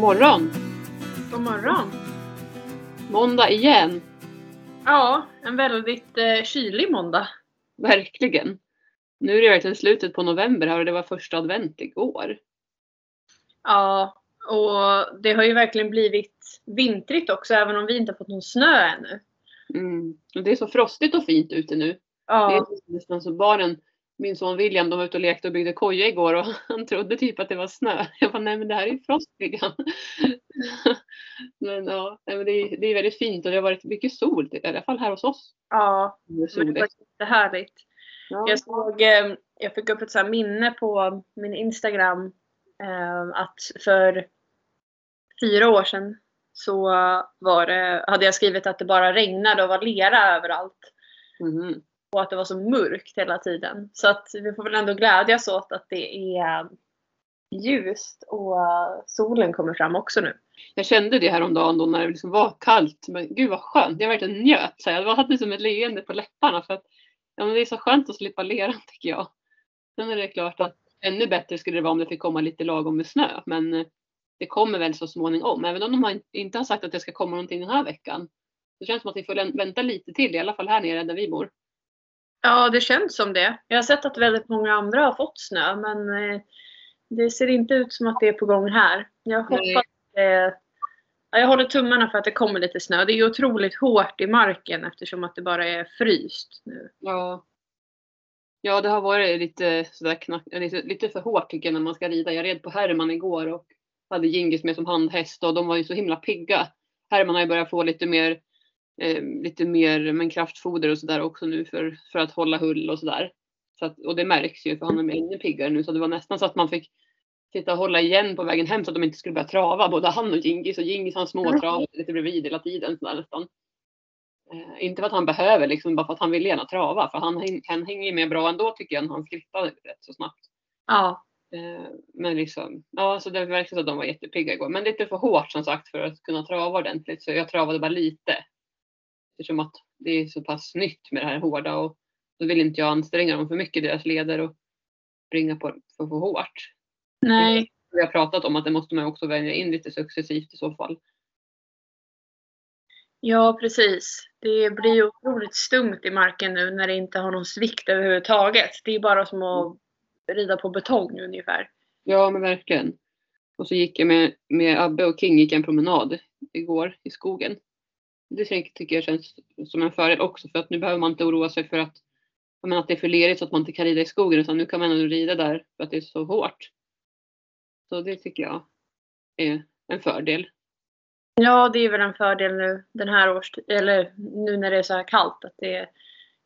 God morgon! God morgon! Måndag igen. Ja, en väldigt eh, kylig måndag. Verkligen. Nu är det verkligen slutet på november här och det var första advent igår. Ja, och det har ju verkligen blivit vintrigt också även om vi inte har fått någon snö ännu. Mm. Och det är så frostigt och fint ute nu. Det Ja, är nästan så barnen, min son William, de var ute och lekte och byggde koja igår och han trodde typ att det var snö. Jag bara, nej men det här är ju frostbryggan. men ja, men det, är, det är väldigt fint och det har varit mycket sol, i alla fall här hos oss. ja Det var jättehärligt. Ja. Jag såg, eh, jag fick upp ett så minne på min Instagram eh, att för fyra år sedan så var det, hade jag skrivit att det bara regnade och var lera överallt. Mhm och att det var så mörkt hela tiden. Så att vi får väl ändå glädjas åt att det är ljust och solen kommer fram också nu. Jag kände det häromdagen då när det liksom var kallt. Men gud vad skönt. Jag verkligen njöt. Så jag hade som ett leende på läpparna. För att, ja, men det är så skönt att slippa leran tycker jag. Sen är det klart att ännu bättre skulle det vara om det fick komma lite lagom med snö. Men eh, det kommer väl så småningom. Även om de har inte har sagt att det ska komma någonting den här veckan. Det känns som att vi får vänta lite till. I alla fall här nere där vi bor. Ja, det känns som det. Jag har sett att väldigt många andra har fått snö men eh, det ser inte ut som att det är på gång här. Jag hoppas eh, ja, Jag håller tummarna för att det kommer lite snö. Det är ju otroligt hårt i marken eftersom att det bara är fryst nu. Ja. Ja, det har varit lite sådär knack, lite, lite för hårt tycker jag när man ska rida. Jag red på Herman igår och hade Gingis med som handhäst och de var ju så himla pigga. Herman har ju börjat få lite mer, eh, lite mer men kraftfoder och sådär också nu för, för att hålla hull och sådär. Så att, och det märks ju för han är ännu piggare nu så det var nästan så att man fick sitta och hålla igen på vägen hem så att de inte skulle börja trava. Både han och Gingis och Gingis han småtravade lite bredvid hela tiden sådär nästan. Eh, inte för att han behöver, liksom, bara för att han vill gärna trava. För han, han hänger med bra ändå tycker jag när han skrittar rätt så snabbt. Ja, Eh, men liksom, ja så det verkar som att de var jättepigga igår. Men lite för hårt som sagt för att kunna trava ordentligt. Så jag travade bara lite. Eftersom att det är så pass nytt med det här hårda och då vill inte jag anstränga dem för mycket, deras leder och springa på för, för hårt. nej. Vi har pratat om att det måste man också vänja in lite successivt i så fall. Ja, precis. Det blir ju otroligt stumt i marken nu när det inte har någon svikt överhuvudtaget. Det är bara som att rida på betong ungefär. Ja men verkligen. Och så gick jag med, med Abbe och King gick en promenad igår i skogen. Det ty- tycker jag känns som en fördel också för att nu behöver man inte oroa sig för att, menar, att det är för lerigt så att man inte kan rida i skogen utan nu kan man ändå rida där för att det är så hårt. Så det tycker jag är en fördel. Ja, det är väl en fördel nu den här årstiden, eller nu när det är så här kallt, att det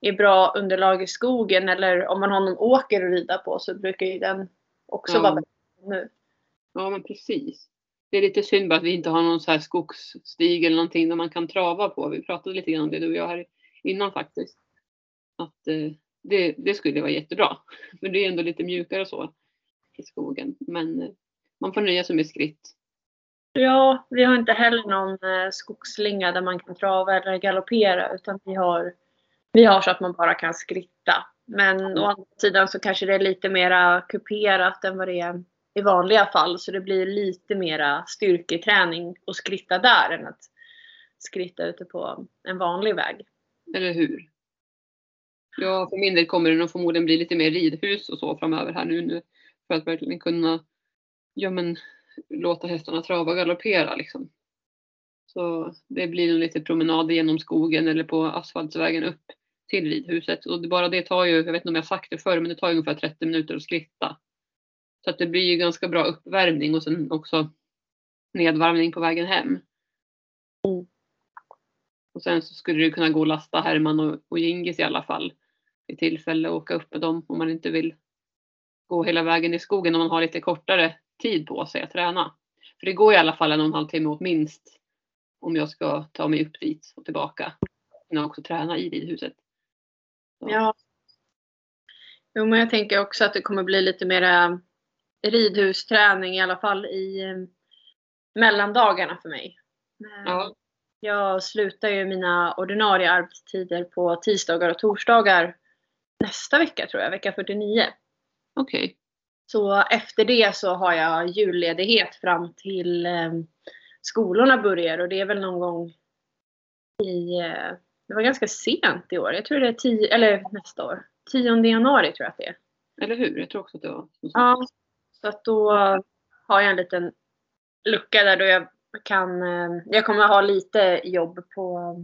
är bra underlag i skogen eller om man har någon åker att rida på så brukar ju den också Ja. vara bättre nu. Ja men precis. Det är lite synd bara att vi inte har någon så här skogsstig eller någonting där man kan trava på. Vi pratade lite grann om det du och jag här innan faktiskt. Att eh, det, det skulle vara jättebra. Men det är ändå lite mjukare och så i skogen. Men eh, man får nöja sig med skritt. Ja, vi har inte heller någon eh, skogsslinga där man kan trava eller galoppera utan vi har, vi har så att man bara kan skritta. Men å andra sidan så kanske det är lite mera kuperat än vad det är i vanliga fall så det blir lite mera styrketräning att skritta där än att skritta ute på en vanlig väg. Eller hur? Ja, för min del kommer det nog förmodligen bli lite mer ridhus och så framöver här nu. nu för att verkligen kunna ja, men, låta hästarna trava och galoppera. Liksom. Så det blir nog lite promenader genom skogen eller på asfaltsvägen upp till ridhuset. Och det, bara det tar ju, jag vet inte om jag sagt det förr, men det tar ju ungefär 30 minuter att skritta. Så att det blir ju ganska bra uppvärmning och sen också nedvarvning på vägen hem. Och sen så skulle du kunna gå och lasta Herman och, och Gingis i alla fall. Vid tillfälle och åka upp med dem om man inte vill gå hela vägen i skogen om man har lite kortare tid på sig att träna. För det går i alla fall en och en halv timme åt minst om jag ska ta mig upp dit och tillbaka. Men också träna i ridhuset. Ja. Jo, men jag tänker också att det kommer bli lite mera ridhusträning i alla fall i eh, mellandagarna för mig. Ja. Jag slutar ju mina ordinarie arbetstider på tisdagar och torsdagar nästa vecka tror jag, vecka 49. Okej. Så efter det så har jag julledighet fram till eh, skolorna börjar och det är väl någon gång i, eh, det var ganska sent i år. Jag tror det är tio, eller nästa år. 10 januari tror jag att det är. Eller hur? Jag tror också att det var. Ja, så att då har jag en liten lucka där då jag kan, eh, jag kommer ha lite jobb på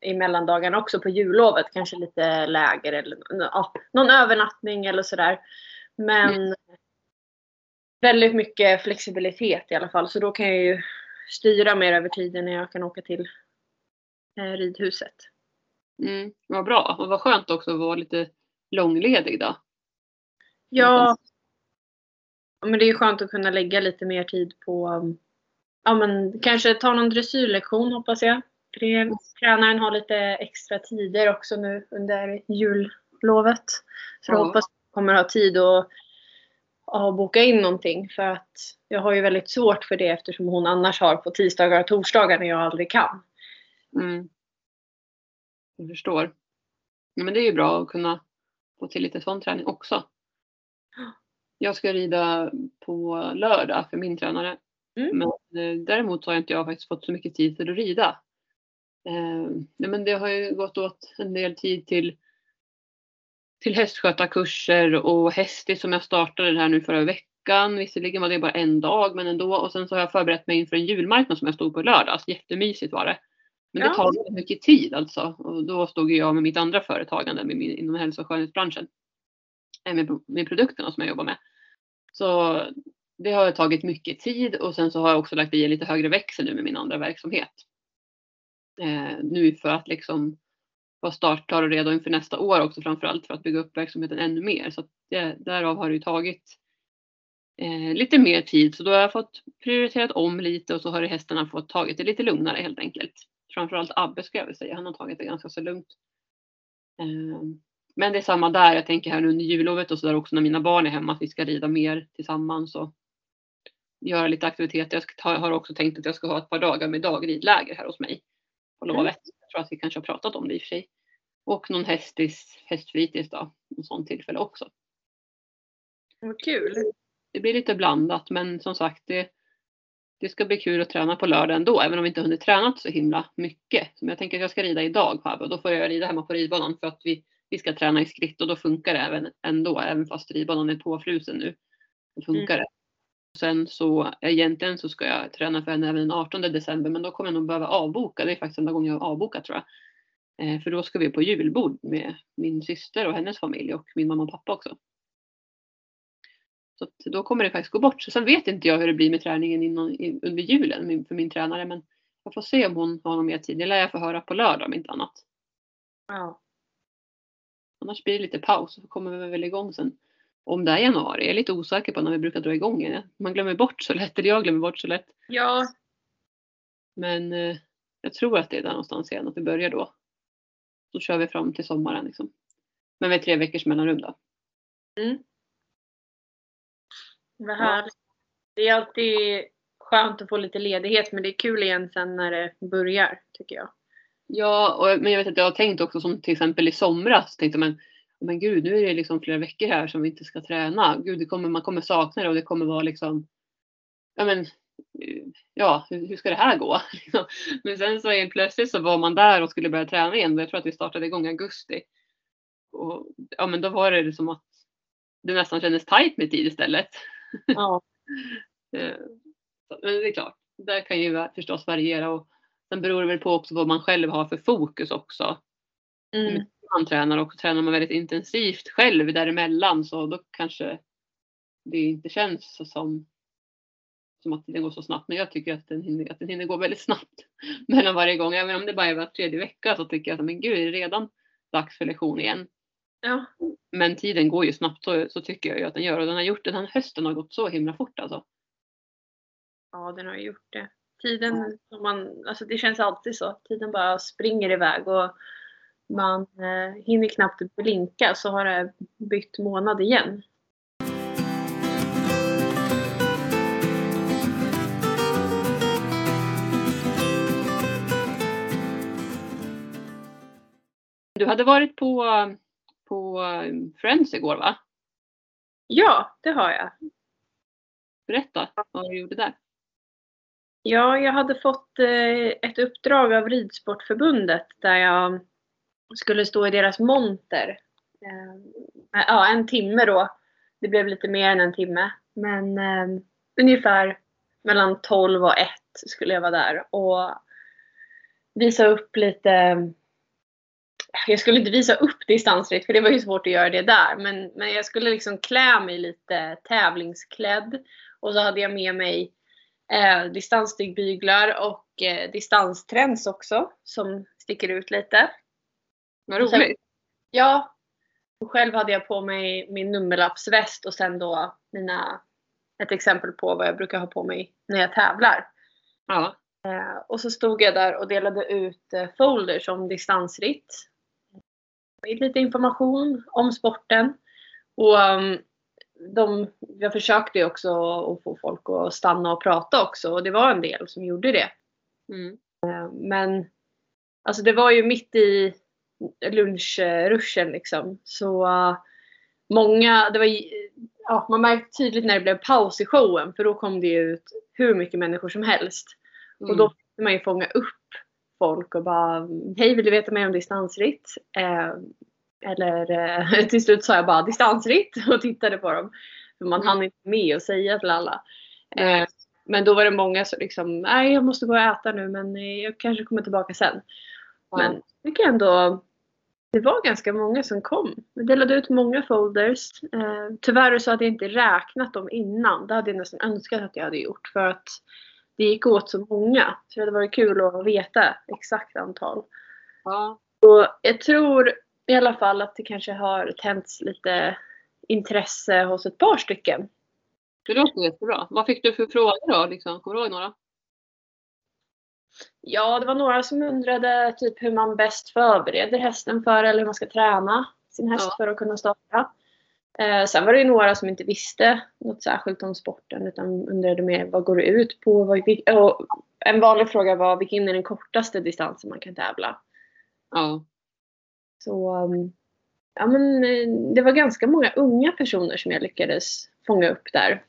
i mellandagarna också på jullovet. Kanske lite lägre eller ja, någon övernattning eller sådär. Men mm. väldigt mycket flexibilitet i alla fall. Så då kan jag ju styra mer över tiden när jag kan åka till eh, ridhuset. Mm, vad bra och vad skönt också att vara lite långledig då. Ja. Men det är skönt att kunna lägga lite mer tid på ja men kanske ta någon dressyrlektion hoppas jag. Det, tränaren har lite extra tider också nu under jullovet. Så jag hoppas att jag kommer ha tid att, att boka in någonting. För att jag har ju väldigt svårt för det eftersom hon annars har på tisdagar och torsdagar när jag aldrig kan. Mm. Jag förstår. Ja, men det är ju bra att kunna få till lite sån träning också. Jag ska rida på lördag för min tränare. Mm. Men eh, däremot har inte jag faktiskt fått så mycket tid för att rida. Eh, men det har ju gått åt en del tid till, till hästskötarkurser och hästis som jag startade här nu förra veckan. Visserligen var det bara en dag men ändå. Och sen så har jag förberett mig inför en julmarknad som jag stod på lördags. Jättemysigt var det. Men det tar mycket tid alltså. Och då stod jag med mitt andra företagande med min, inom hälso och skönhetsbranschen. Med, med produkterna som jag jobbar med. Så det har tagit mycket tid och sen så har jag också lagt i en lite högre växel nu med min andra verksamhet. Eh, nu för att liksom vara startklar och redo inför nästa år också framförallt för att bygga upp verksamheten ännu mer. Så det, därav har det ju tagit eh, lite mer tid så då har jag fått prioriterat om lite och så har hästarna fått tagit det lite lugnare helt enkelt. Framförallt Abbe ska jag väl säga, han har tagit det ganska så lugnt. Eh, men det är samma där, jag tänker här under jullovet och så där också när mina barn är hemma att vi ska rida mer tillsammans och göra lite aktiviteter. Jag har också tänkt att jag ska ha ett par dagar med dagridläger här hos mig på mm. lovet. Jag tror att vi kanske har pratat om det i och för sig. Och någon hästis, hästfritids då, en sån tillfälle också. Vad kul! Det blir lite blandat men som sagt det, det ska bli kul att träna på lördag ändå även om vi inte hunnit träna så himla mycket. Men jag tänker att jag ska rida idag Fabbe och då får jag rida hemma på ridbanan för att vi, vi ska träna i skritt och då funkar det även ändå även fast ridbanan är påfrusen nu. Då funkar mm. det. Sen så egentligen så ska jag träna för henne även den 18 december men då kommer jag nog behöva avboka. Det är faktiskt enda gången jag har avbokat tror jag. Eh, för då ska vi på julbord med min syster och hennes familj och min mamma och pappa också. Så då kommer det faktiskt gå bort. Sen vet inte jag hur det blir med träningen innan, under julen för min tränare men jag får se om hon har någon mer tid. Det lär jag få höra på lördag om inte annat. Ja. Annars blir det lite paus och så kommer vi väl igång sen om det är januari. Jag är lite osäker på när vi brukar dra igång igen. Man glömmer bort så lätt, eller jag glömmer bort så lätt. Ja. Men eh, jag tror att det är där någonstans igen, att vi börjar då. Så kör vi fram till sommaren liksom. Men med tre veckors mellanrum då. Mm. Vad härligt. Det är alltid skönt att få lite ledighet men det är kul igen sen när det börjar tycker jag. Ja, och, men jag vet att jag har tänkt också som till exempel i somras tänkte man men gud, nu är det liksom flera veckor här som vi inte ska träna. Gud, det kommer, man kommer sakna det och det kommer vara liksom, ja men, ja, hur, hur ska det här gå? men sen så helt plötsligt så var man där och skulle börja träna igen. Jag tror att vi startade igång i augusti. Och, ja, men då var det som liksom att det nästan kändes tajt med tid istället. Ja. Eh, men det är klart, där kan ju förstås variera och sen beror det väl på också vad man själv har för fokus också. Mm man tränar och tränar man väldigt intensivt själv däremellan så då kanske det inte känns som, som att tiden går så snabbt. Men jag tycker att den hinner, att den hinner gå väldigt snabbt mellan varje gång. Även om det bara är var tredje vecka så tycker jag att men gud, är det redan dags för lektion igen? Ja. Men tiden går ju snabbt så, så tycker jag ju att den gör och den har gjort den här hösten har gått så himla fort alltså. Ja, den har gjort det. Tiden, som man, alltså det känns alltid så. Tiden bara springer iväg och man eh, hinner knappt blinka så har det bytt månad igen. Du hade varit på, på Friends igår va? Ja, det har jag. Berätta vad du gjorde där. Ja, jag hade fått eh, ett uppdrag av Ridsportförbundet där jag skulle stå i deras monter. Eh, ja, en timme då. Det blev lite mer än en timme. Men eh, ungefär mellan 12 och 1 skulle jag vara där och visa upp lite jag skulle inte visa upp distansritt för det var ju svårt att göra det där. Men, men jag skulle liksom klä mig lite tävlingsklädd. Och så hade jag med mig eh, distansstygbyglar och eh, distanstrends också som sticker ut lite. Vad roligt. Sen, ja. Själv hade jag på mig min nummerlappsväst och sen då mina, ett exempel på vad jag brukar ha på mig när jag tävlar. Ja. Eh, och så stod jag där och delade ut eh, folders om distansritt. Lite information om sporten. Och um, de, jag försökte också att få folk att stanna och prata också och det var en del som gjorde det. Mm. Eh, men alltså det var ju mitt i lunchruschen liksom. Så uh, många, det var, ja, man märkte tydligt när det blev paus i showen för då kom det ju ut hur mycket människor som helst. Mm. Och då fick man ju fånga upp folk och bara Hej vill du veta mer om distansritt? Eh, eller eh, till slut sa jag bara distansritt och tittade på dem. För man mm. hann inte med att säga till alla. Eh, men då var det många som liksom, nej jag måste gå och äta nu men eh, jag kanske kommer tillbaka sen. Mm. Men jag tycker ändå det var ganska många som kom. Vi delade ut många folders. Tyvärr så hade jag inte räknat dem innan. Det hade jag nästan önskat att jag hade gjort för att det gick åt så många. Så det hade varit kul att veta exakt antal. Ja. Och jag tror i alla fall att det kanske har tänts lite intresse hos ett par stycken. Det låter jättebra. Vad fick du för frågor då? Liksom? Kommer du ihåg några? Ja, det var några som undrade typ hur man bäst förbereder hästen för eller hur man ska träna sin häst ja. för att kunna starta. Eh, sen var det ju några som inte visste något särskilt om sporten utan undrade mer vad går det ut på? Vad, en vanlig fråga var vilken är den kortaste distansen man kan tävla? Ja. Så um, ja, men, eh, det var ganska många unga personer som jag lyckades fånga upp där.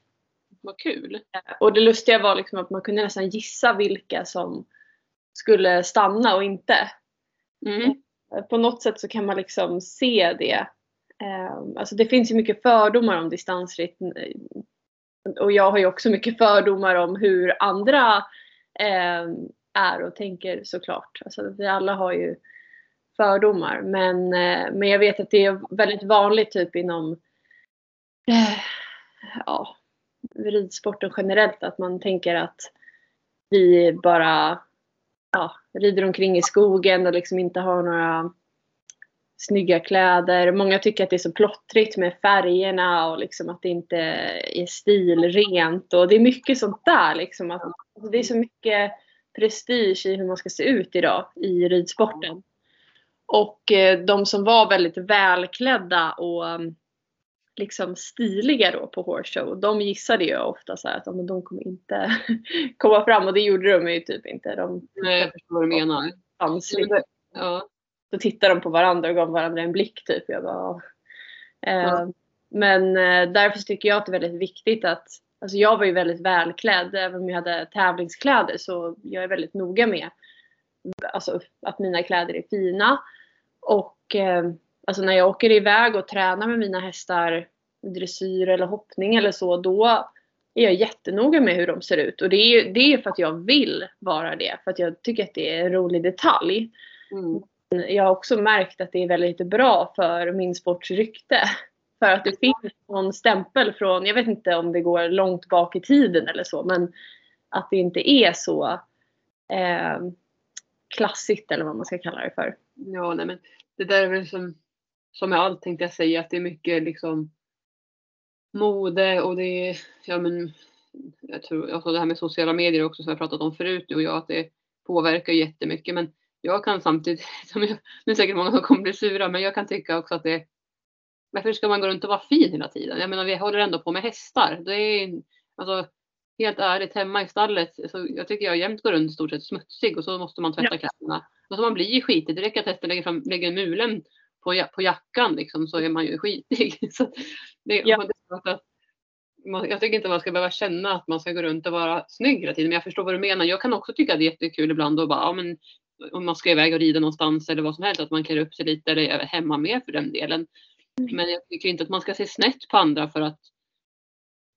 Vad kul! Och det lustiga var liksom att man kunde nästan gissa vilka som skulle stanna och inte. Mm. På något sätt så kan man liksom se det. Ehm, alltså det finns ju mycket fördomar om distansritt. Och jag har ju också mycket fördomar om hur andra är och tänker såklart. Alltså vi alla har ju fördomar. Men, eh, men jag vet att det är väldigt vanligt typ inom eh, ja, ridsporten generellt att man tänker att vi bara ja, rider omkring i skogen och liksom inte har några snygga kläder. Många tycker att det är så plottrigt med färgerna och liksom att det inte är stilrent. Och det är mycket sånt där. Liksom att, alltså det är så mycket prestige i hur man ska se ut idag i ridsporten. Och eh, de som var väldigt välklädda och mm, liksom stiliga då på Horse Show, de gissade ju ofta så att men de kommer inte komma fram och det gjorde de ju typ inte. De, Nej, jag förstår vad du menar. Ja. Då tittade de på varandra och gav varandra en blick typ. Jag bara, eh, ja. Men eh, därför tycker jag att det är väldigt viktigt att Alltså jag var ju väldigt välklädd. Även om jag hade tävlingskläder så jag är väldigt noga med alltså, att mina kläder är fina. Och eh, alltså när jag åker iväg och tränar med mina hästar dressyr eller hoppning eller så, då är jag jättenoga med hur de ser ut. Och det är, det är för att jag vill vara det. För att jag tycker att det är en rolig detalj. Mm. Jag har också märkt att det är väldigt bra för min sports rykte. För att det finns någon stämpel från, jag vet inte om det går långt bak i tiden eller så, men att det inte är så eh, klassigt eller vad man ska kalla det för. Ja, nej men det där är väl som, som med allt tänkte jag säga, att det är mycket liksom mode och det är, ja men, jag tror, alltså det här med sociala medier också som jag pratat om förut nu och jag, att det påverkar jättemycket. Men jag kan samtidigt, som jag, nu är säkert många som kommer bli sura, men jag kan tycka också att det varför ska man gå runt och vara fin hela tiden? Jag menar vi håller ändå på med hästar. Det är, alltså, helt ärligt, hemma i stallet, så jag tycker jag jämt går runt stort sett smutsig och så måste man tvätta ja. kläderna. Alltså man blir ju skitig. Det räcker att hästen lägger, lägger mulen på, på jackan liksom, så är man ju skitig. Så det, ja. man, jag tycker inte man ska behöva känna att man ska gå runt och vara snygg hela tiden. Men jag förstår vad du menar. Jag kan också tycka det är jättekul ibland att bara, ja, men, om man ska iväg och rida någonstans eller vad som helst, att man klär upp sig lite eller är hemma med för den delen. Mm. Men jag tycker inte att man ska se snett på andra för att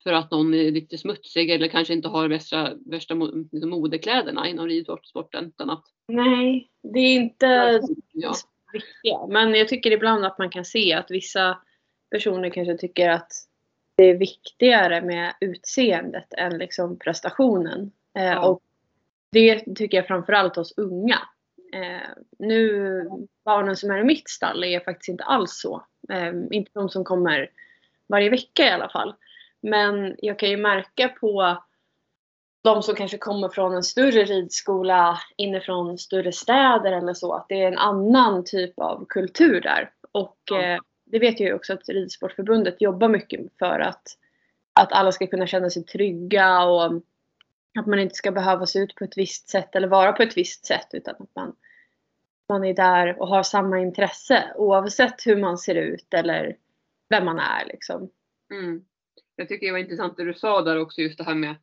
för att någon är lite smutsig eller kanske inte har värsta, värsta liksom modekläderna inom ridsporten. Utan att, Nej, det är inte ja. viktiga. Men jag tycker ibland att man kan se att vissa personer kanske tycker att det är viktigare med utseendet än liksom prestationen. Eh, Ja. Och det tycker jag framförallt hos unga. Eh, nu, barnen som är i mitt stall är faktiskt inte alls så. Eh, inte de som kommer varje vecka i alla fall. Men jag kan ju märka på de som kanske kommer från en större ridskola inifrån större städer eller så, att det är en annan typ av kultur där. Och Ja. eh, det vet jag ju också att Ridsportförbundet jobbar mycket för att, att alla ska kunna känna sig trygga och att man inte ska behöva se ut på ett visst sätt eller vara på ett visst sätt utan att man, man är där och har samma intresse oavsett hur man ser ut eller vem man är liksom. Mm. Jag tycker det var intressant det du sa där också just det här med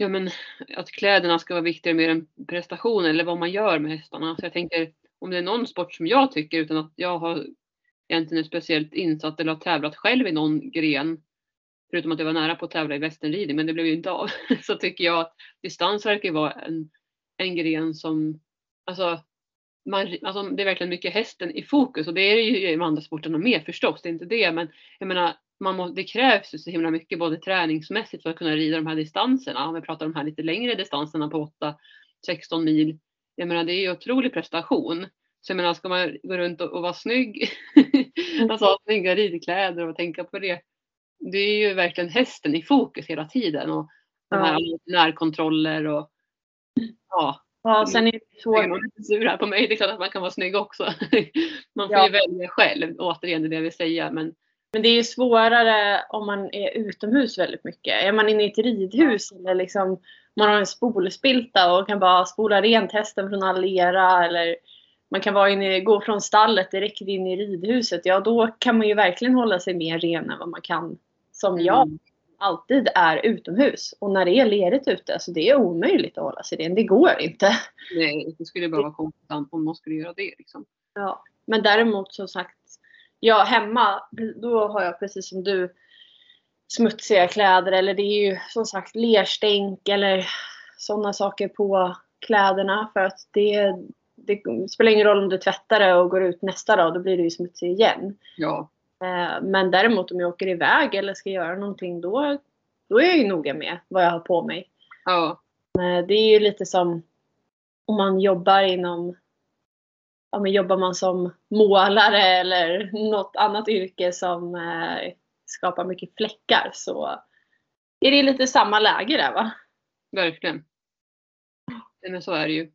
ja, men, att kläderna ska vara viktigare mer än prestation eller vad man gör med hästarna. Så jag tänker om det är någon sport som jag tycker utan att jag har egentligen är speciellt insatt eller har tävlat själv i någon gren. Förutom att jag var nära på att tävla i västernridning men det blev ju inte av. Så tycker jag att distans verkar vara en, en gren som alltså, man, alltså det är verkligen mycket hästen i fokus och det är ju i de andra sporterna med förstås, det är inte det men jag menar man må, det krävs ju så himla mycket både träningsmässigt för att kunna rida de här distanserna. Om vi pratar om de här lite längre distanserna på 8-16 mil. Jag menar det är ju otrolig prestation. Så jag menar ska man gå runt och, och vara snygg, alltså ha snygga ridkläder och tänka på det. Det är ju verkligen hästen i fokus hela tiden och de här närkontroller och ja. Ja, sen är det Jag svårt är sur här på mig. Det är klart att man kan vara snygg också. Man får Ja. ju välja själv. Återigen det jag vill säga. Men Men det är ju svårare om man är utomhus väldigt mycket. Är man inne i ett ridhus eller liksom man har en spolspilta och kan bara spola rent hästen från all lera eller man kan vara inne, gå från stallet direkt in i ridhuset. Ja, då kan man ju verkligen hålla sig mer ren än vad man kan som jag Mm. alltid är utomhus. Och när det är lerigt ute, så det är omöjligt att hålla sig ren. Det går inte. nej, det skulle bara vara konstigt om någon skulle göra det. Liksom. Ja, men däremot som sagt, ja hemma, då har jag precis som du smutsiga kläder eller det är ju som sagt lerstänk eller sådana saker på kläderna för att det, det spelar ingen roll om du tvättar det och går ut nästa dag, då blir det ju smutsigt igen. Ja. Eh, Men däremot om jag åker iväg eller ska göra någonting då, då är jag ju noga med vad jag har på mig. Ja. Eh, Det är ju lite som om man jobbar inom Ja, men jobbar man som målare eller något annat yrke som eh, skapar mycket fläckar så är det lite samma läge där va? Verkligen. Nej, men så är det ju.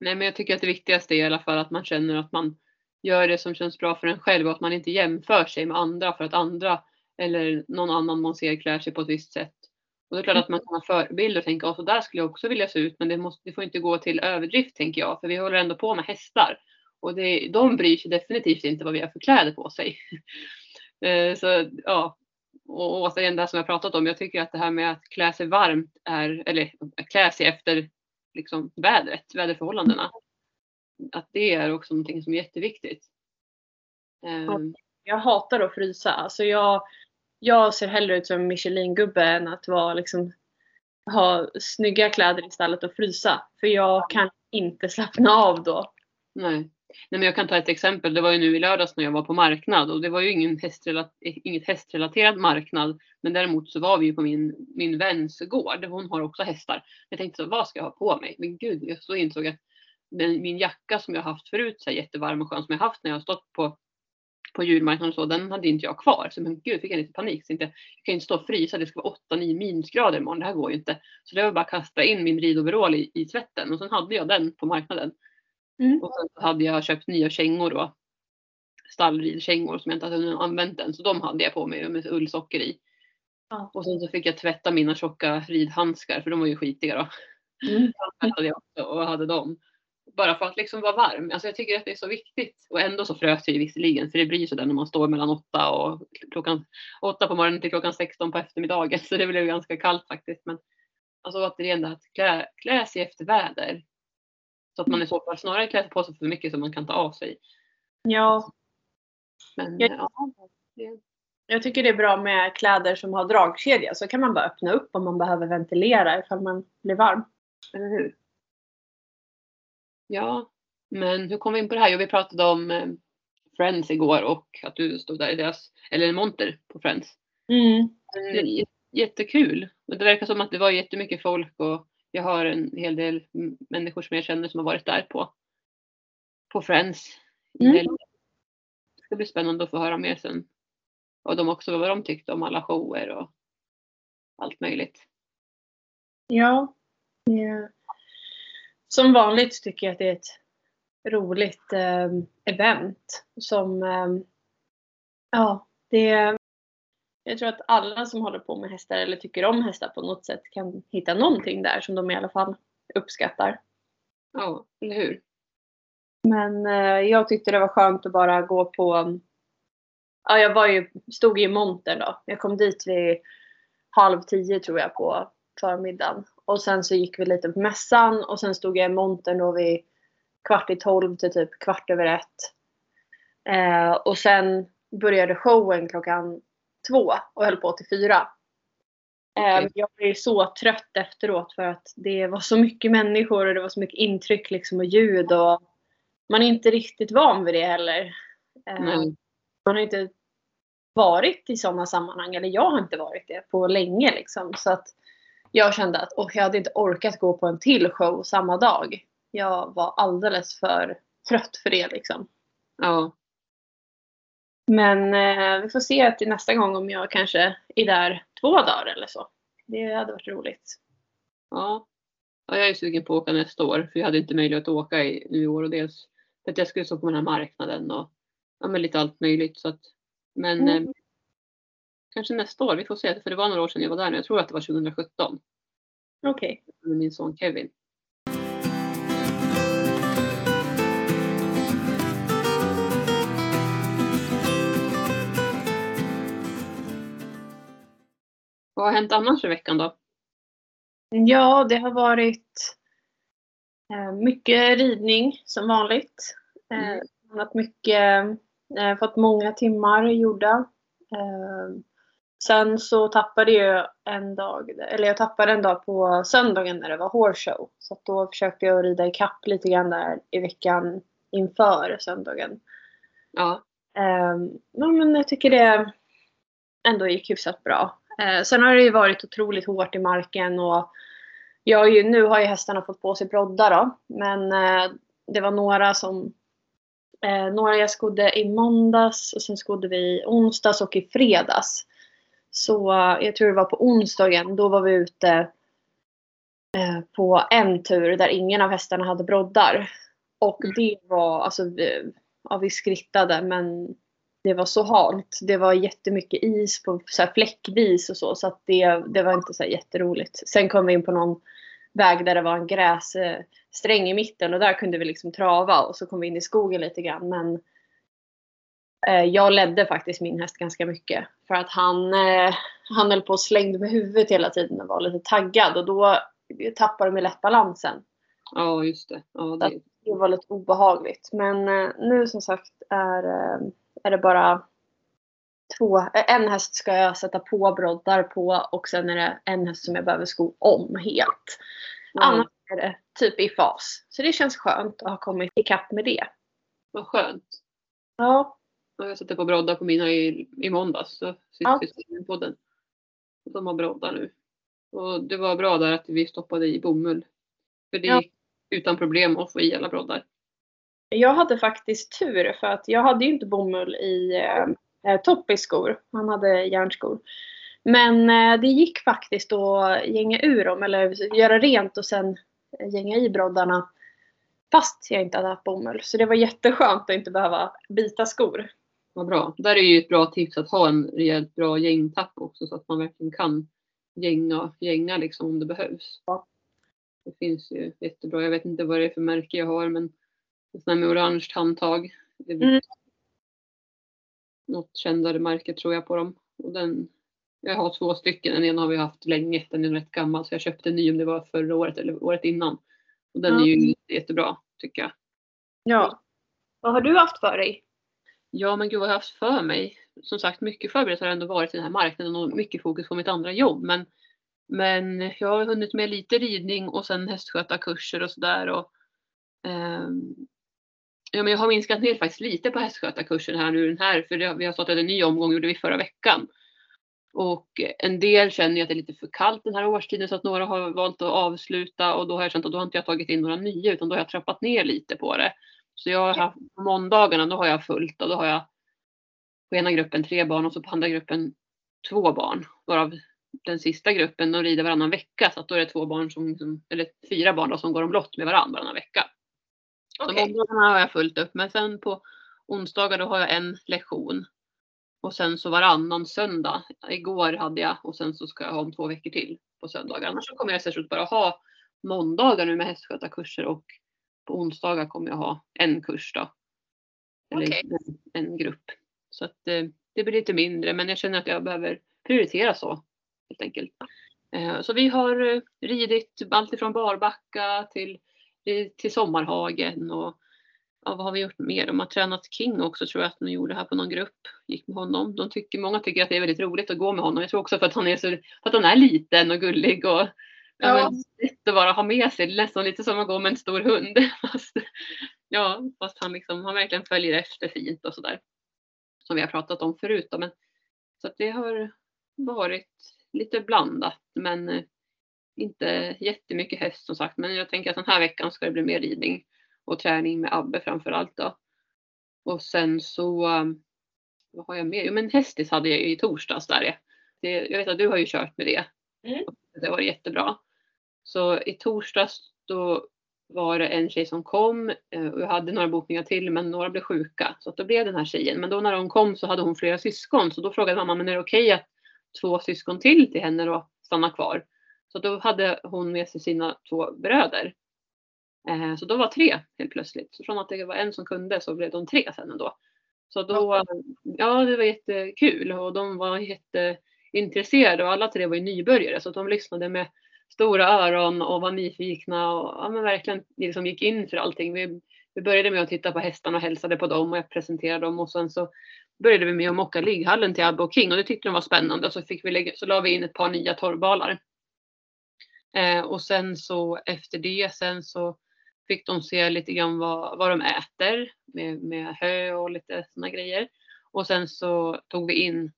Nej, men jag tycker att det viktigaste är i alla fall att man känner att man gör det som känns bra för en själv och att man inte jämför sig med andra för att andra eller någon annan man ser klär sig på ett visst sätt. Och det är klart att man kan ha förebilder och tänka så där skulle jag också vilja se ut men det, måste, det får inte gå till överdrift tänker jag för vi håller ändå på med hästar. Och det, de bryr sig definitivt inte vad vi har för kläder på sig. Eh, så ja, och återigen det här som jag pratat om. Jag tycker att det här med att klä sig varmt är, eller klä sig efter liksom vädret, väderförhållandena. Att det är också någonting som är jätteviktigt. Ehm, Jag hatar att frysa. Alltså jag, jag ser hellre ut som en Michelin-gubbe än att vara liksom, ha snygga kläder i stallet och frysa. För jag kan inte slappna av då. nej. nej, men jag kan ta ett exempel. Det var ju nu i lördags när jag var på marknad och det var ju ingen hästrelaterad, inget hästrelaterad marknad. Men däremot så var vi ju på min, min väns gård. Hon har också hästar. Jag tänkte så, vad ska jag ha på mig? Men gud, jag så insåg att den, min jacka som jag haft förut, så här jättevarm och skön som jag haft när jag har stått på på julmarknaden och så, den hade inte jag kvar. Så men gud, fick jag lite panik. Så inte, jag kan inte stå och frysa, det ska vara 8-9 minusgrader imorgon, det här går ju inte. Så det var bara att kasta in min ridoverall i, i tvätten och sen hade jag den på marknaden. Mm. Och sen så hade jag köpt nya kängor då. Stallridkängor som jag inte hade använt än, så de hade jag på mig med ullsocker i. Ja. Och sen så fick jag tvätta mina tjocka ridhandskar för de var ju skitiga då. Mm. Jag också och hade dem. Bara för att liksom vara varm. Alltså jag tycker att det är så viktigt. Och ändå så frös jag ju visserligen. För det blir så där när man står mellan åtta och klockan åtta på morgonen till klockan 16 på eftermiddagen. Så det blev ganska kallt faktiskt. Men alltså återigen att klä, klä sig efter väder. Så att man i så fall snarare klär på sig för mycket som man kan ta av sig. Ja. Men Jag- ja, det, Jag tycker det är bra med kläder som har dragkedja. Så kan man bara öppna upp om man behöver ventilera ifall man blir varm. eller hur? Ja, men hur kom vi in på det här? Jo, vi pratade om eh, Friends igår och att du stod där i deras, eller en monter på Friends. Mm. J- Jättekul. Det verkar som att det var jättemycket folk och jag har en hel del människor som jag känner som har varit där på, på Friends. Mm. Det ska bli spännande att få höra mer sen. Och de också vad de tyckte om alla shower och allt möjligt. Ja. det- Som vanligt tycker jag att det är ett roligt eh, event. Som, eh, ja, det jag tror att alla som håller på med hästar eller tycker om hästar på något sätt kan hitta någonting där som de i alla fall uppskattar. Ja, eller hur? Men eh, jag tyckte det var skönt att bara gå på... Ja, jag var ju, stod i montern då. Jag kom dit vid halv tio tror jag på förmiddagen. Och sen så gick vi lite på mässan och sen stod jag i montern då vid kvart i tolv till typ kvart över ett. Eh, och sen började showen klockan två och höll på till fyra. Eh, Okej. Jag blev så trött efteråt för att det var så mycket människor och det var så mycket intryck liksom och ljud och man är inte riktigt van vid det heller. Nej. Man har inte varit i sådana sammanhang, eller jag har inte varit det på länge liksom. Så att jag kände att oh, jag hade inte orkat gå på en till show samma dag. Jag var alldeles för trött för det liksom. Ja, Men eh, vi får se till nästa gång om jag kanske är där två dagar eller så. Det hade varit roligt. ja. ja, jag är sugen på att åka nästa år för jag hade inte möjlighet att åka i, nu i år och dels för att jag skulle stå på den här marknaden och ja, lite allt möjligt. Så att, men Mm. eh, kanske nästa år, vi får se. För det var några år sedan jag var där nu. Jag tror att det var 2017 Okej. med min son Kevin. Vad har hänt annars i veckan då? Ja, det har varit eh, mycket ridning som vanligt. Eh, Mm. mycket, eh, fått många timmar gjorda. Sen så tappade jag en dag, eller jag tappade en dag på söndagen när det var horse show. Så då försökte jag rida ikapp lite grann där i veckan inför söndagen. Ja, ja, men jag tycker det ändå gick hyfsat bra. Eh, sen har det ju varit otroligt hårt i marken och jag ju, nu har ju hästarna fått på sig broddar då. Men eh, det var några som eh, några jag skodde i måndags och sen skodde vi i onsdags och i fredags. Så eh, jag tror det var på onsdagen, då var vi ute eh, på en tur där ingen av hästarna hade broddar. Och Mm. det var, alltså vi, ja, vi skrittade men det var så halt. Det var jättemycket is på så här fläckvis och så. Så att det, det var inte så här jätteroligt. Sen kom vi in på någon väg där det var en grässträng i mitten och där kunde vi liksom trava och så kom vi in i skogen lite grann. Men jag ledde faktiskt min häst ganska mycket. För att han, eh, han höll på och slängde med huvudet hela tiden och var lite taggad och då tappade de lätt balansen. ja just det. Ja, det Det var lite obehagligt. Men eh, nu som sagt är, eh, är det bara två. eh, En häst ska jag sätta på broddar på och sen är det en häst som jag behöver sko om helt. ja, Annars är det typ i fas. Så det känns skönt att ha kommit ikapp med det. vad skönt. Ja, Ja, Jag satte på broddar på mina i, i måndags. Så Ja. sist vi in podden. Och De har broddar nu. Och det var bra där att vi stoppade i bomull. För det Ja. gick utan problem att få i alla broddar. jag hade faktiskt tur för att jag hade ju inte bomull i eh, eh, Toppis skor. Han hade järnskor. Men eh, det gick faktiskt att gänga ur dem eller göra rent och sen gänga i broddarna. Fast jag inte hade haft bomull. Så det var jätteskönt att inte behöva byta skor. Vad bra. Där är ju ett bra tips att ha en rejält bra gängtapp också så att man verkligen kan gänga, gänga liksom om det behövs. Det finns ju jättebra. Jag vet inte vad det är för märke jag har men sån här med orange handtag. Mm. Något kändare märke tror jag på dem. Och den, jag har två stycken. Den ena har vi haft länge. Den är rätt gammal så jag köpte en ny om det var förra året eller året innan. Och den är ju jättebra tycker jag. Ja. Vad har du haft för dig? Ja men gud vad jag har haft för mig. Som sagt mycket förberett har ändå varit i den här marknaden och mycket fokus på mitt andra jobb. Men, men jag har hunnit med lite ridning och sen hästskötarkurser och sådär. Och, ehm, ja, men jag har minskat ner faktiskt lite på hästskötarkursen här nu den här. För det, vi har startat en ny omgång, gjorde vi förra veckan. Och en del känner ju att det är lite för kallt den här årstiden så att några har valt att avsluta och då har jag känt att då har inte jag tagit in några nya utan då har jag trappat ner lite på det. Så jag har haft, på måndagarna då har jag fullt och då har jag på ena gruppen tre barn och så på andra gruppen två barn. Varav den sista gruppen de rider varannan vecka så att då är det två barn som, som eller fyra barn då, som går omlott med varandra varannan vecka. Så Okej. måndagarna har jag fullt upp men sen på onsdagar då har jag en lektion. Och sen så varannan söndag. Igår hade jag och sen så ska jag ha om två veckor till på söndagar. Annars så kommer jag istället bara ha måndagar nu med hästskötarkurser och på onsdagar kommer jag ha en kurs då. Eller Okej. en, en grupp. Så att eh, det blir lite mindre men jag känner att jag behöver prioritera så. Helt enkelt. Eh, så vi har eh, ridit allt ifrån barbacka till, till sommarhagen och ja, vad har vi gjort mer? De har tränat King också tror jag att de gjorde här på någon grupp. Gick med honom. De tycker, många tycker att det är väldigt roligt att gå med honom. Jag tror också för att han är, så, för att han är liten och gullig och ja. Lätt att bara ha med sig. Det nästan lite som att gå med en stor hund. Fast, ja, fast han, liksom, han verkligen följer efter fint och sådär. Som vi har pratat om förut. Då. Men, så det har varit lite blandat men eh, inte jättemycket häst som sagt. Men jag tänker att den här veckan ska det bli mer ridning och träning med Abbe framför allt då. Och sen så, um, vad har jag mer? Jo men hästis hade jag ju i torsdags där. är. Det, jag vet att du har ju kört med det. Mm. Det var jättebra. Så i torsdags då var det en tjej som kom eh, och jag hade några bokningar till men några blev sjuka. Så att då blev den här tjejen. Men då när hon kom så hade hon flera syskon så då frågade mamma men är det okej att två syskon till till henne då stannar kvar? Så då hade hon med sig sina två bröder. Eh, Så då var tre helt plötsligt. Så från att det var en som kunde så blev de tre sen ändå. Så då, ja det var jättekul och de var intresserade och alla tre var ju nybörjare så att de lyssnade med stora öron och var nyfikna och ja, men verkligen liksom gick in för allting. Vi, vi började med att titta på hästarna och hälsade på dem och jag presenterade dem och sen så började vi med att mocka ligghallen till Abbe och King och det tyckte de var spännande och så, fick vi lägga, så la vi in ett par nya torrbalar. Eh, och sen så efter det sen så fick de se lite grann vad, vad de äter med, med hö och lite sådana grejer. Och sen så tog vi in,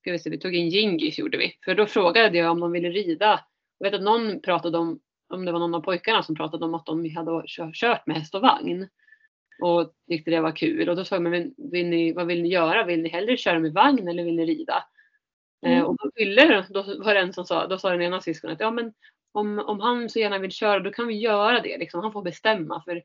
ska vi se, vi tog in Gingis gjorde vi. För då frågade jag om de ville rida. Jag vet att någon pratade om, om det var någon av pojkarna som pratade om att de hade kö- kört med häst och vagn. Och tyckte det var kul. Och då sa jag, men vill, ni, vad vill ni göra? Vill ni hellre köra med vagn eller vill ni rida? Eh, Mm. och då ville, då var det en som sa, då sa den ena syskonet, ja men om, om han så gärna vill köra då kan vi göra det. Liksom. Han får bestämma. För,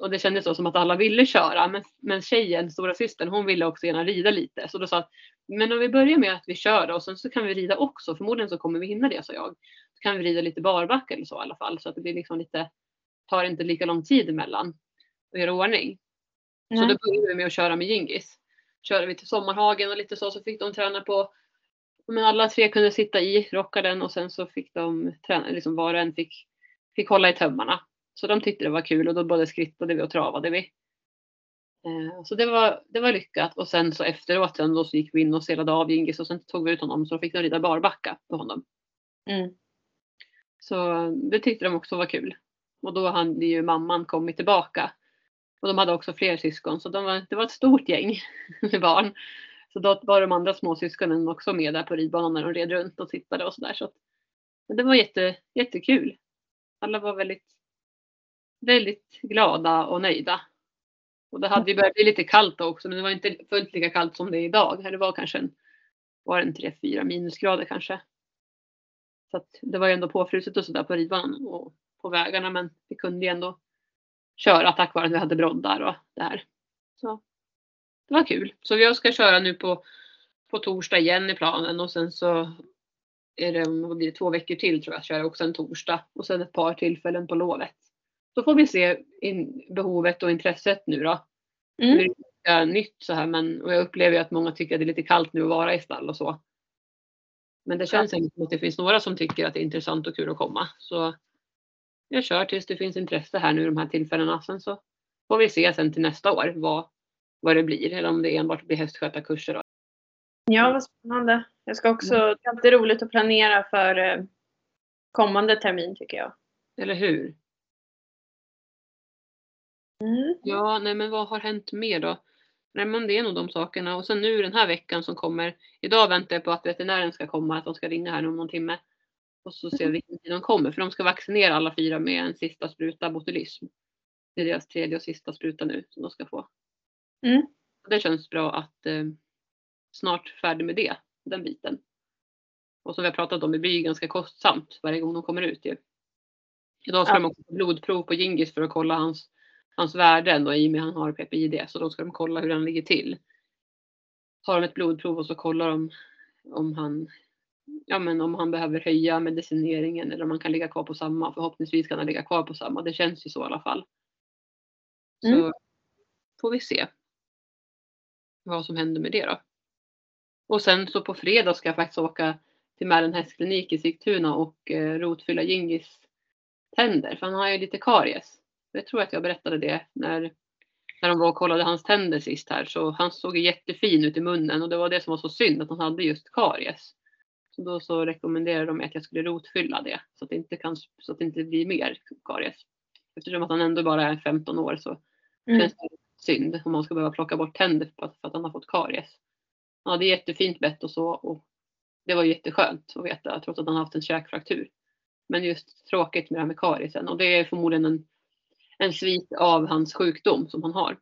och det kändes så som att alla ville köra. Men, men tjejen, stora systern, hon ville också gärna rida lite. Så då sa jag, men om vi börjar med att vi kör då, och sen så kan vi rida också. Förmodligen så kommer vi hinna det, sa jag. Så kan vi rida lite barbacka eller så i alla fall. Så att det blir liksom lite, tar inte lika lång tid emellan att göra ordning. Så Nej. då började vi med att köra med Gingis. Körde vi till Sommarhagen och lite så, så fick de träna på men alla tre kunde sitta i rockaren och sen så fick de träna, liksom var och en fick, fick hålla i tömmarna. Så de tyckte det var kul och då både skrittade vi och travade vi. Eh, Så det var, det var lyckat och sen så efteråt sen då så gick vi in och selade av Gingis och sen tog vi ut honom så då fick de rida barbacka på honom. Mm. Så det tyckte de också var kul. Och då hade ju mamman kommit tillbaka. Och de hade också fler syskon så de var, det var ett stort gäng med barn. Så då var de andra småsyskonen också med där på ridbanan när de red runt och tittade och sådär. Så att, men det var jätte, jättekul. Alla var väldigt, väldigt glada och nöjda. Och det hade ju börjat bli lite kallt också men det var inte fullt lika kallt som det är idag. Det var kanske en, var en 3-4 minusgrader kanske. Så att det var ju ändå påfruset och sådär på ridbanan och på vägarna men vi kunde ju ändå köra tack vare att vi hade broddar och det här. Så det var kul. Så jag ska köra nu på, på torsdag igen i planen och sen så är det, vad blir det, två veckor till tror jag, kör jag också en torsdag och sen ett par tillfällen på lovet. Så får vi se behovet och intresset nu då. Mm. Det är nytt så här men och jag upplever ju att många tycker att det är lite kallt nu att vara i stall och så. Men det känns ändå som att det finns några som tycker att det är intressant och kul att komma. Så jag kör tills det finns intresse här nu de här tillfällena. Sen så får vi se sen till nästa år vad, vad det blir eller om det enbart blir hästskötarkurser. Då. Ja, vad spännande. Jag ska också, det är alltid roligt att planera för eh, kommande termin tycker jag. Eller hur? Mm. Ja, nej men vad har hänt mer då? Nej men det är nog de sakerna. Och sen nu den här veckan som kommer. Idag väntar jag på att veterinären ska komma, att de ska ringa här om någon timme. Och så ser vi vilken tid de kommer. För de ska vaccinera alla fyra med en sista spruta botulism. Det är deras tredje och sista spruta nu som de ska få. Mm. Det känns bra att eh, snart färdig med det, den biten. Och som vi har pratat om, det blir ju ganska kostsamt varje gång de kommer ut ju. Idag ska Ja. de också få blodprov på Gingis för att kolla hans, hans värden då, i och med att han har PPID. Så då ska de kolla hur han ligger till. Tar de ett blodprov och så kollar de om han, ja, men om han behöver höja medicineringen eller om han kan ligga kvar på samma. Förhoppningsvis kan han ligga kvar på samma. Det känns ju så i alla fall. Så Mm. får vi se vad som händer med det då. Och sen så på fredag ska jag faktiskt åka till Mälaren hästklinik i Sigtuna och eh, rotfylla Gingis tänder. För han har ju lite karies. Jag tror att jag berättade det när, när de var och kollade hans tänder sist här. Så han såg jättefin ut i munnen och det var det som var så synd att han hade just karies. Så då så rekommenderade de att jag skulle rotfylla det så att det inte, kan, så att det inte blir mer karies. Eftersom att han ändå bara är 15 år så Mm. känns det synd om man ska behöva plocka bort tänder för att, för att han har fått karies. Han hade jättefint bett och så och det var jätteskönt att veta trots att han haft en käkfraktur. Men just tråkigt med det här med kariesen och det är förmodligen en, en svit av hans sjukdom som han har.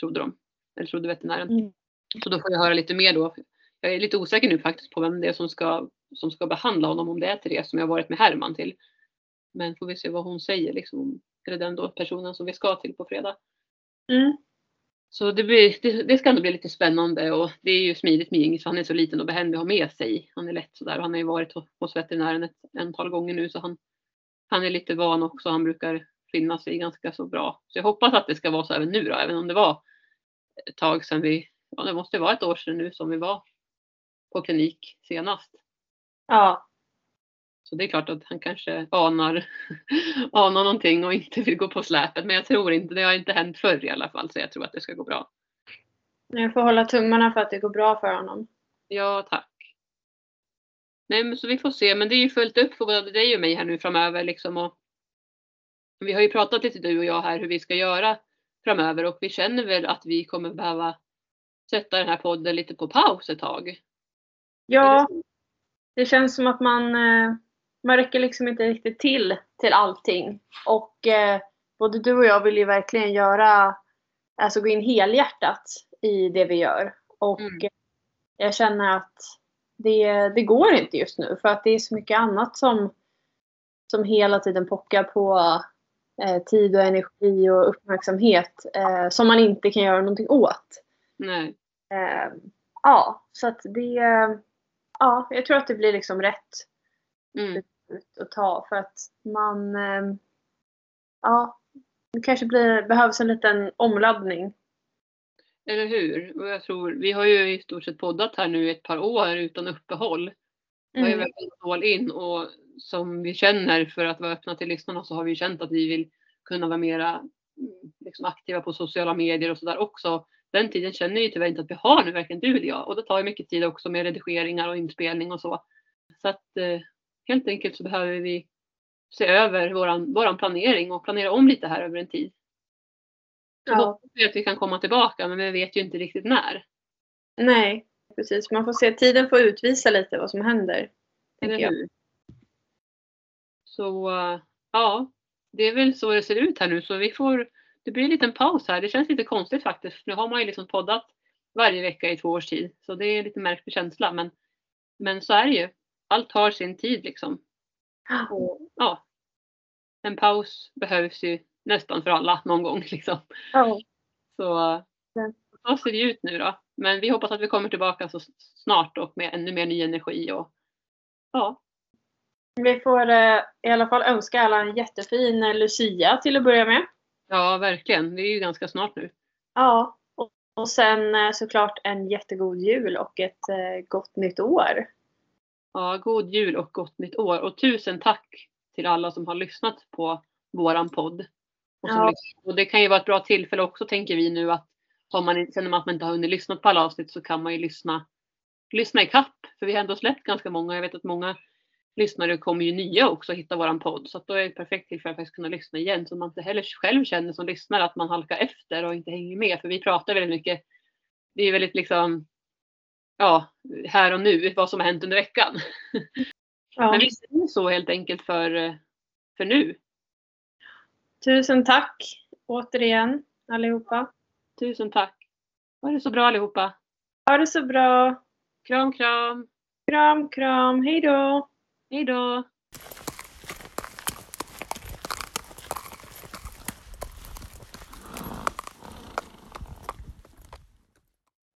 Trodde de. Eller trodde veterinären. Mm. Så då får jag höra lite mer då. Jag är lite osäker nu faktiskt på vem det är som ska, som ska behandla honom. Om det är Therese som jag varit med Herman till. Men får vi se vad hon säger liksom. Eller den då personen som vi ska till på fredag. Mm. Så det, blir, det, det ska ändå bli lite spännande och det är ju smidigt med Ingis han är så liten och behändig att ha med sig. Han är lätt sådär och han har ju varit hos veterinären ett antal gånger nu så han, han är lite van också. Han brukar finna sig ganska så bra. Så jag hoppas att det ska vara så även nu då, även om det var ett tag sedan vi, ja det måste vara ett år sedan nu som vi var på klinik senast. Ja. Så det är klart att han kanske anar, anar någonting och inte vill gå på släpet. Men jag tror inte, det har inte hänt förr i alla fall så jag tror att det ska gå bra. Jag får hålla tummarna för att det går bra för honom. Ja, tack. Nej, men så vi får se. Men det är ju fullt upp för både dig och mig här nu framöver liksom. Och vi har ju pratat lite du och jag här hur vi ska göra framöver och vi känner väl att vi kommer behöva sätta den här podden lite på paus ett tag. Ja, det känns som att man, eh, man räcker liksom inte riktigt till till allting. Och eh, både du och jag vill ju verkligen göra, alltså gå in helhjärtat i det vi gör. Och Mm. eh, jag känner att det, det går inte just nu för att det är så mycket annat som, som hela tiden pockar på eh, tid och energi och uppmärksamhet eh, som man inte kan göra någonting åt. Nej. Eh, ja, så att det... Ja, jag tror att det blir liksom rätt Mm. att ta för att man... Eh, ja, det kanske blir, behövs en liten omladdning. Eller hur? Och jag tror, vi har ju i stort sett poddat här nu i ett par år utan uppehåll. Mm. verkligen gått all in och som vi känner för att vara öppna till lyssnarna så har vi känt att vi vill kunna vara mera mm, liksom aktiva på sociala medier och sådär också. Den tiden känner ju tyvärr inte att vi har nu, varken du eller jag. Och det tar ju mycket tid också med redigeringar och inspelning och så. Så att eh, helt enkelt så behöver vi se över våran, våran planering och planera om lite här över en tid. Ja. hoppas vi att vi kan komma tillbaka men vi vet ju inte riktigt när. Nej, precis. Man får se. Tiden får utvisa lite vad som händer. Tänker jag. Så ja, det är väl så det ser ut här nu. Så vi får, det blir en liten paus här. Det känns lite konstigt faktiskt. Nu har man ju liksom poddat varje vecka i två års tid. Så det är en lite märklig känsla. Men, men så är det ju. Allt har sin tid liksom. Och, ja, en paus behövs ju nästan för alla någon gång liksom. Ja. Så så ser det ut nu då. Men vi hoppas att vi kommer tillbaka så snart och med ännu mer ny energi och ja, Vi får eh, i alla fall önska alla en jättefin eh, Lucia till att börja med. Ja, verkligen. Det är ju ganska snart nu. Ja, och, och sen eh, såklart en jättegod jul och ett eh, gott nytt år. Ja, god jul och gott nytt år. Och tusen tack till alla som har lyssnat på våran podd. Och, Ja. och det kan ju vara ett bra tillfälle också tänker vi nu att har man, känner man att man inte har hunnit lyssna på alla avsnitt så kan man ju lyssna, lyssna i kapp. För vi har ändå släppt ganska många. Jag vet att många lyssnare kommer ju nya också att hitta våran podd. Så att då är det ett perfekt tillfälle att faktiskt kunna lyssna igen. Så man inte heller själv känner som lyssnare att man halkar efter och inte hänger med. För vi pratar väldigt mycket. Det är väldigt liksom ja, här och nu, vad som har hänt under veckan. Ja. Men vi säger så helt enkelt för, för nu. Tusen tack återigen allihopa. Tusen tack. Ha det så bra allihopa. Ha det så bra. Kram, kram. Kram, kram. Hej då. Hej då.